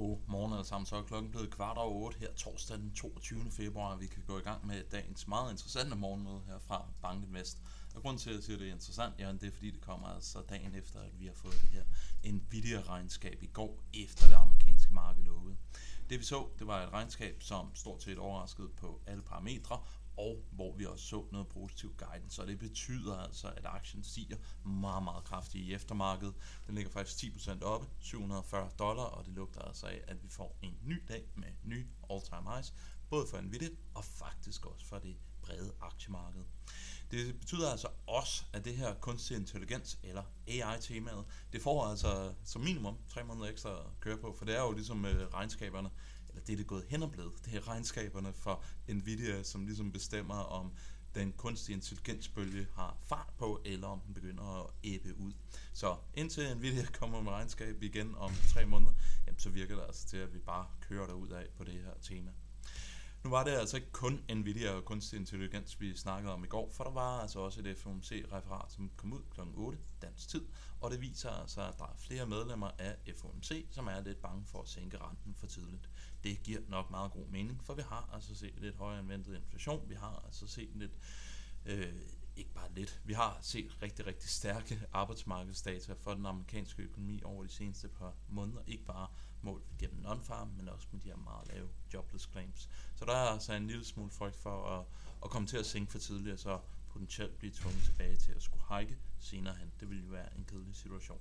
God morgen alle sammen. Så er klokken blevet kvart over 8 her torsdag den 22. februar. Vi kan gå i gang med dagens meget interessante morgenmøde her fra Banken Vest. Og grunden til, at jeg siger, at det er interessant, ja, det er fordi, det kommer altså dagen efter, at vi har fået det her Nvidia-regnskab i går, efter det amerikanske marked lukkede. Det vi så, det var et regnskab, som stort set overraskede på alle parametre, og hvor vi også så noget positiv guidance. Så det betyder altså, at aktien stiger meget, meget kraftigt i eftermarkedet. Den ligger faktisk 10% oppe, 740 dollar, og det lugter altså af, at vi får en ny dag med nye all-time highs, både for Nvidia og faktisk også for det brede aktiemarked. Det betyder altså også, at det her kunstig intelligens, eller AI-temaet, det får altså som minimum tre måneder ekstra at køre på, for det er jo ligesom øh, regnskaberne, eller det er det gået hen og blevet, det er regnskaberne for Nvidia, som ligesom bestemmer om den kunstige intelligensbølge har fart på, eller om den begynder at æbe ud. Så indtil Nvidia kommer med regnskab igen om tre måneder, jamen, så virker det altså til, at vi bare kører derud af på det her tema. Nu var det altså ikke kun Nvidia og kunstig intelligens, vi snakkede om i går, for der var altså også et FOMC-referat, som kom ud kl. 8 dansk tid, og det viser altså, at der er flere medlemmer af FOMC, som er lidt bange for at sænke renten for tidligt. Det giver nok meget god mening, for vi har altså set lidt højere ventet inflation, vi har altså set lidt øh, ikke bare lidt. Vi har set rigtig, rigtig stærke arbejdsmarkedsdata for den amerikanske økonomi over de seneste par måneder. Ikke bare målt gennem non-farm, men også med de her meget lave jobless claims. Så der er altså en lille smule frygt for at, at komme til at sænke for tidligt, og så potentielt blive tvunget tilbage til at skulle hike senere hen. Det vil jo være en kedelig situation.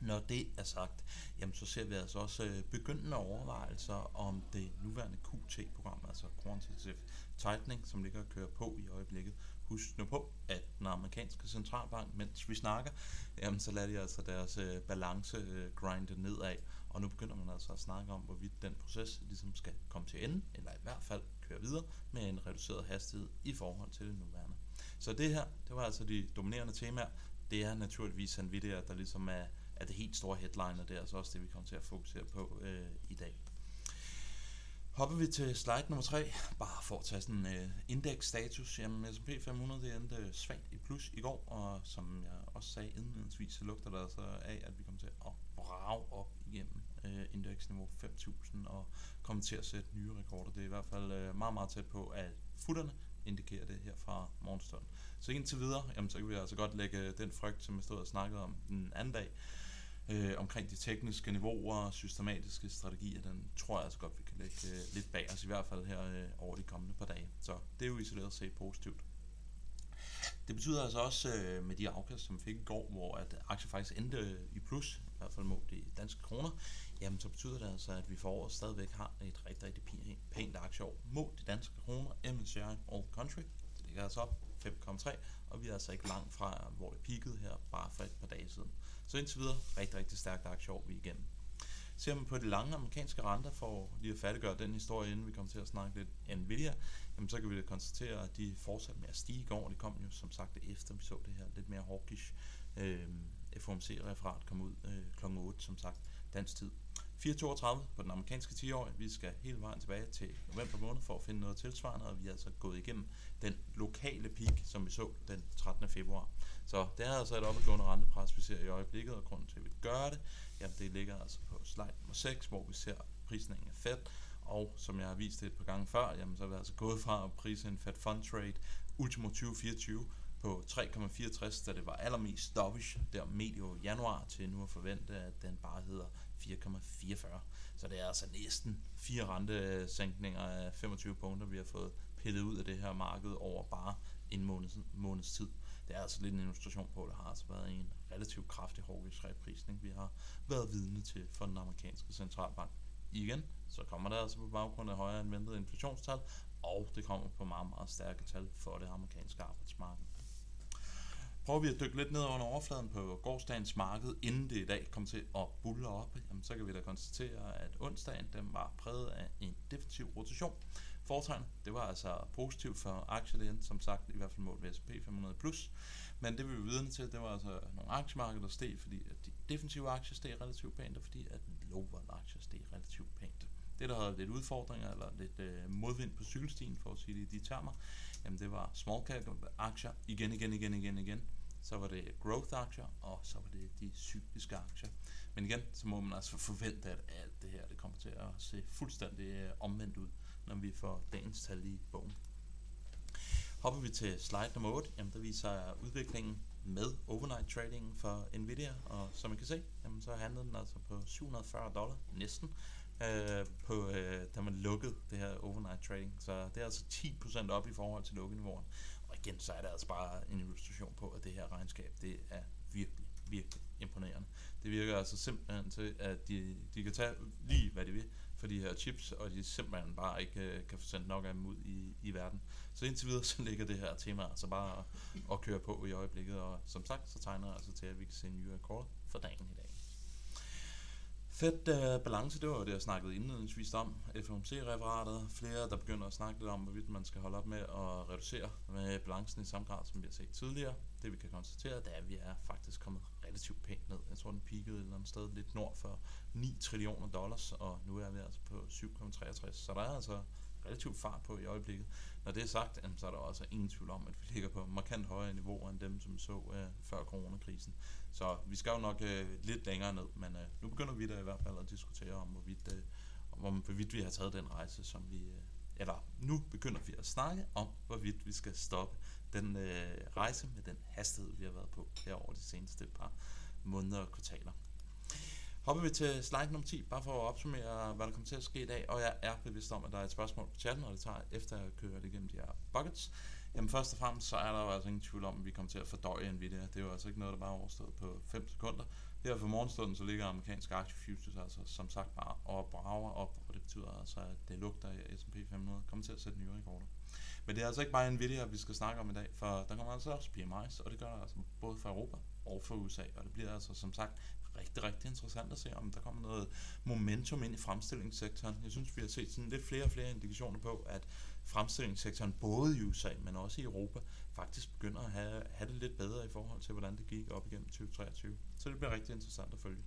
Når det er sagt, jamen så ser vi altså også øh, begyndende overvejelser om det nuværende QT-program, altså Quantitative Tightening, som ligger og kører på i øjeblikket. Husk nu på, at den amerikanske centralbank, mens vi snakker, jamen så lader de altså deres øh, balance øh, grinde nedad, og nu begynder man altså at snakke om, hvorvidt den proces ligesom skal komme til ende, eller i hvert fald køre videre med en reduceret hastighed i forhold til det nuværende. Så det her, det var altså de dominerende temaer. Det er naturligvis Nvidia, der ligesom er, er det helt store headline, og det er altså også det, vi kommer til at fokusere på øh, i dag. Hopper vi til slide nummer 3, bare for at tage sådan en øh, indeksstatus. Jamen S&P 500 det endte svagt i plus i går, og som jeg også sagde indledningsvis, så lugter der altså af, at vi kommer til at brage op igennem øh, indeksniveau 5000 og kommer til at sætte nye rekorder. Det er i hvert fald øh, meget, meget tæt på, at futterne indikerer det her fra morgenstunden. Så indtil videre, jamen, så kan vi altså godt lægge øh, den frygt, som jeg stod og snakkede om den anden dag, øh, omkring de tekniske niveauer og systematiske strategier, den tror jeg altså godt, vi kan lægge øh, lidt bag os, i hvert fald her øh, over de kommende par dage. Så det er jo isoleret set positivt. Det betyder altså også øh, med de afkast, som vi fik i går, hvor at aktier faktisk endte øh, i plus, i hvert fald målt i danske kroner, jamen så betyder det altså, at vi for året stadigvæk har et rigtig, rigtig pænt aktieår mod i danske kroner, MSCI All Country. Det ligger altså op 5,3, og vi er altså ikke langt fra, hvor det peakede her, bare for et par dage siden. Så indtil videre, rigtig, rigtig stærkt aktieår vi igennem. Ser man på de lange amerikanske renter, for lige at færdiggøre den historie, inden vi kommer til at snakke lidt Nvidia, jamen så kan vi konstatere, at de fortsatte med at stige i går. Det kom jo som sagt efter, vi så det her lidt mere hawkish øh, FOMC-referat kommer ud øh, kl. 8, som sagt, dansk tid. 4.32 på den amerikanske 10-årige. Vi skal hele vejen tilbage til november måned for at finde noget tilsvarende, og vi er altså gået igennem den lokale peak, som vi så den 13. februar. Så det er altså et opadgående rentepres, vi ser i øjeblikket, og grunden til, at vi gør det, jamen det ligger altså på slide nummer 6, hvor vi ser prisningen af Fed, og som jeg har vist det et par gange før, jamen så er vi altså gået fra at prise en Fed Fund Trade ultimo 2024 på 3,64, da det var allermest dovish der medio januar, til nu at forvente, at den bare hedder 4,44. Så det er altså næsten fire rentesænkninger af 25 punkter, vi har fået pillet ud af det her marked over bare en måneds, måneds tid. Det er altså lidt en illustration på, at der har altså været en relativt kraftig hawkish reprisning, vi har været vidne til for den amerikanske centralbank. Igen, så kommer der altså på baggrund af højere ventet inflationstal, og det kommer på meget, meget stærke tal for det amerikanske arbejdsmarked. Prøver vi at dykke lidt ned under overfladen på gårdsdagens marked, inden det i dag kom til at bulle op, jamen, så kan vi da konstatere, at onsdagen den var præget af en defensiv rotation. Foretegn, det var altså positivt for aktielægen, som sagt i hvert fald mål ved S&P 500+. Plus. Men det vi var vidne til, det var altså nogle aktiemarkeder, der steg, fordi at de defensive aktier steg relativt pænt, og fordi at low aktier steg relativt pænt. Det, der havde lidt udfordringer, eller lidt øh, modvind på cykelstien, for at sige det i de termer, jamen det var small cap aktier igen, igen, igen, igen, igen så var det growth-aktier, og så var det de cykliske aktier. Men igen, så må man altså forvente, at alt det her det kommer til at se fuldstændig øh, omvendt ud, når vi får dagens tal i bogen. Hopper vi til slide nummer 8, jamen der viser udviklingen med overnight trading for Nvidia, og som I kan se, jamen så handlede den altså på 740 dollar, næsten, øh, på, øh, da man lukkede det her overnight trading. Så det er altså 10% op i forhold til lukkeniveauet. Og igen, så er det altså bare en illustration på, at det her regnskab, det er virkelig, virkelig imponerende. Det virker altså simpelthen til, at de, de kan tage lige, hvad de vil for de her chips, og de simpelthen bare ikke øh, kan få sendt nok af dem ud i, i verden. Så indtil videre, så ligger det her tema altså bare at, at køre på i øjeblikket, og som sagt, så tegner jeg altså til, at vi kan se nye rekorder for dagen i dag. Fedt uh, balance, det var det, jeg snakkede indledningsvis om. FOMC-referatet, flere, der begynder at snakke lidt om, hvorvidt man skal holde op med at reducere med balancen i samme grad, som vi har set tidligere. Det vi kan konstatere, det er, at vi er faktisk kommet relativt pænt ned. Jeg tror, den peakede et eller andet sted lidt nord for 9 trillioner dollars, og nu er vi altså på 7,63. Så der er altså relativt fart på i øjeblikket. Når det er sagt, så er der også altså ingen tvivl om, at vi ligger på markant højere niveauer end dem, som vi så øh, før coronakrisen. Så vi skal jo nok øh, lidt længere ned, men øh, nu begynder vi da i hvert fald at diskutere om, hvorvidt, uh, om, hvorvidt vi har taget den rejse, som vi... Eller nu begynder vi at snakke om, hvorvidt vi skal stoppe den rejse med den hastighed, vi har været på her over de seneste par måneder og kvartaler. Hopper vi til slide nummer 10, bare for at opsummere, hvad der kommer til at ske i dag. Og jeg er bevidst om, at der er et spørgsmål på chatten, og det tager efter at køre det igennem de her buckets. Jamen først og fremmest, så er der jo altså ingen tvivl om, at vi kommer til at fordøje Nvidia. Det er jo altså ikke noget, der bare er overstået på 5 sekunder. Her for morgenstunden, så ligger amerikanske aktie futures altså som sagt bare og brager op, og det betyder altså, at det lugter af S&P 500 kommer til at sætte nye rekorder. Men det er altså ikke bare Nvidia, vi skal snakke om i dag, for der kommer altså også PMI's, og det gør der altså både for Europa og for USA, og det bliver altså som sagt rigtig, rigtig interessant at se, om der kommer noget momentum ind i fremstillingssektoren. Jeg synes, vi har set sådan lidt flere og flere indikationer på, at fremstillingssektoren både i USA, men også i Europa, faktisk begynder at have, have det lidt bedre i forhold til, hvordan det gik op igennem 2023. Så det bliver rigtig interessant at følge.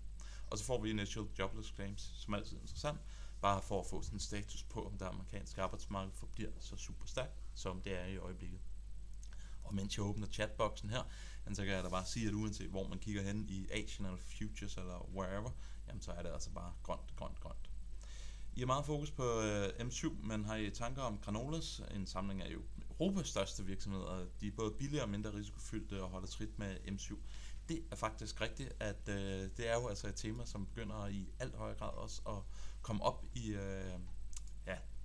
Og så får vi initial jobless claims, som er altid interessant, bare for at få sådan en status på, om det amerikanske arbejdsmarked forbliver så super stærkt, som det er i øjeblikket. Og mens jeg åbner chatboksen her, så kan jeg da bare sige, at uanset hvor man kigger hen i Asian eller Futures eller wherever, jamen så er det altså bare grønt, grønt, grønt. I har meget fokus på øh, M7, men har I tanker om Granolas, en samling af Europas største virksomheder. De er både billigere og mindre risikofyldte og holder trit med M7. Det er faktisk rigtigt, at øh, det er jo altså et tema, som begynder i alt højere grad også at komme op i, øh,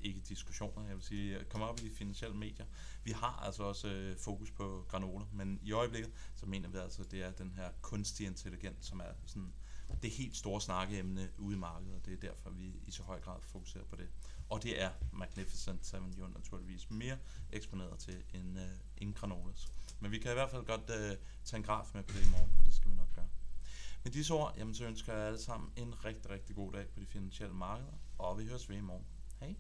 ikke diskussioner, jeg vil sige, komme op i de finansielle medier. Vi har altså også øh, fokus på granola, men i øjeblikket, så mener vi altså, det er den her kunstige intelligens, som er sådan det helt store snakkeemne ude i markedet, og det er derfor, vi i så høj grad fokuserer på det. Og det er Magnificent 7 jo naturligvis mere eksponeret til end, øh, end granolas. Men vi kan i hvert fald godt øh, tage en graf med på det i morgen, og det skal vi nok gøre. Med disse ord, jamen, så ønsker jeg alle sammen en rigtig, rigtig god dag på de finansielle markeder, og vi høres ved i morgen. Hej!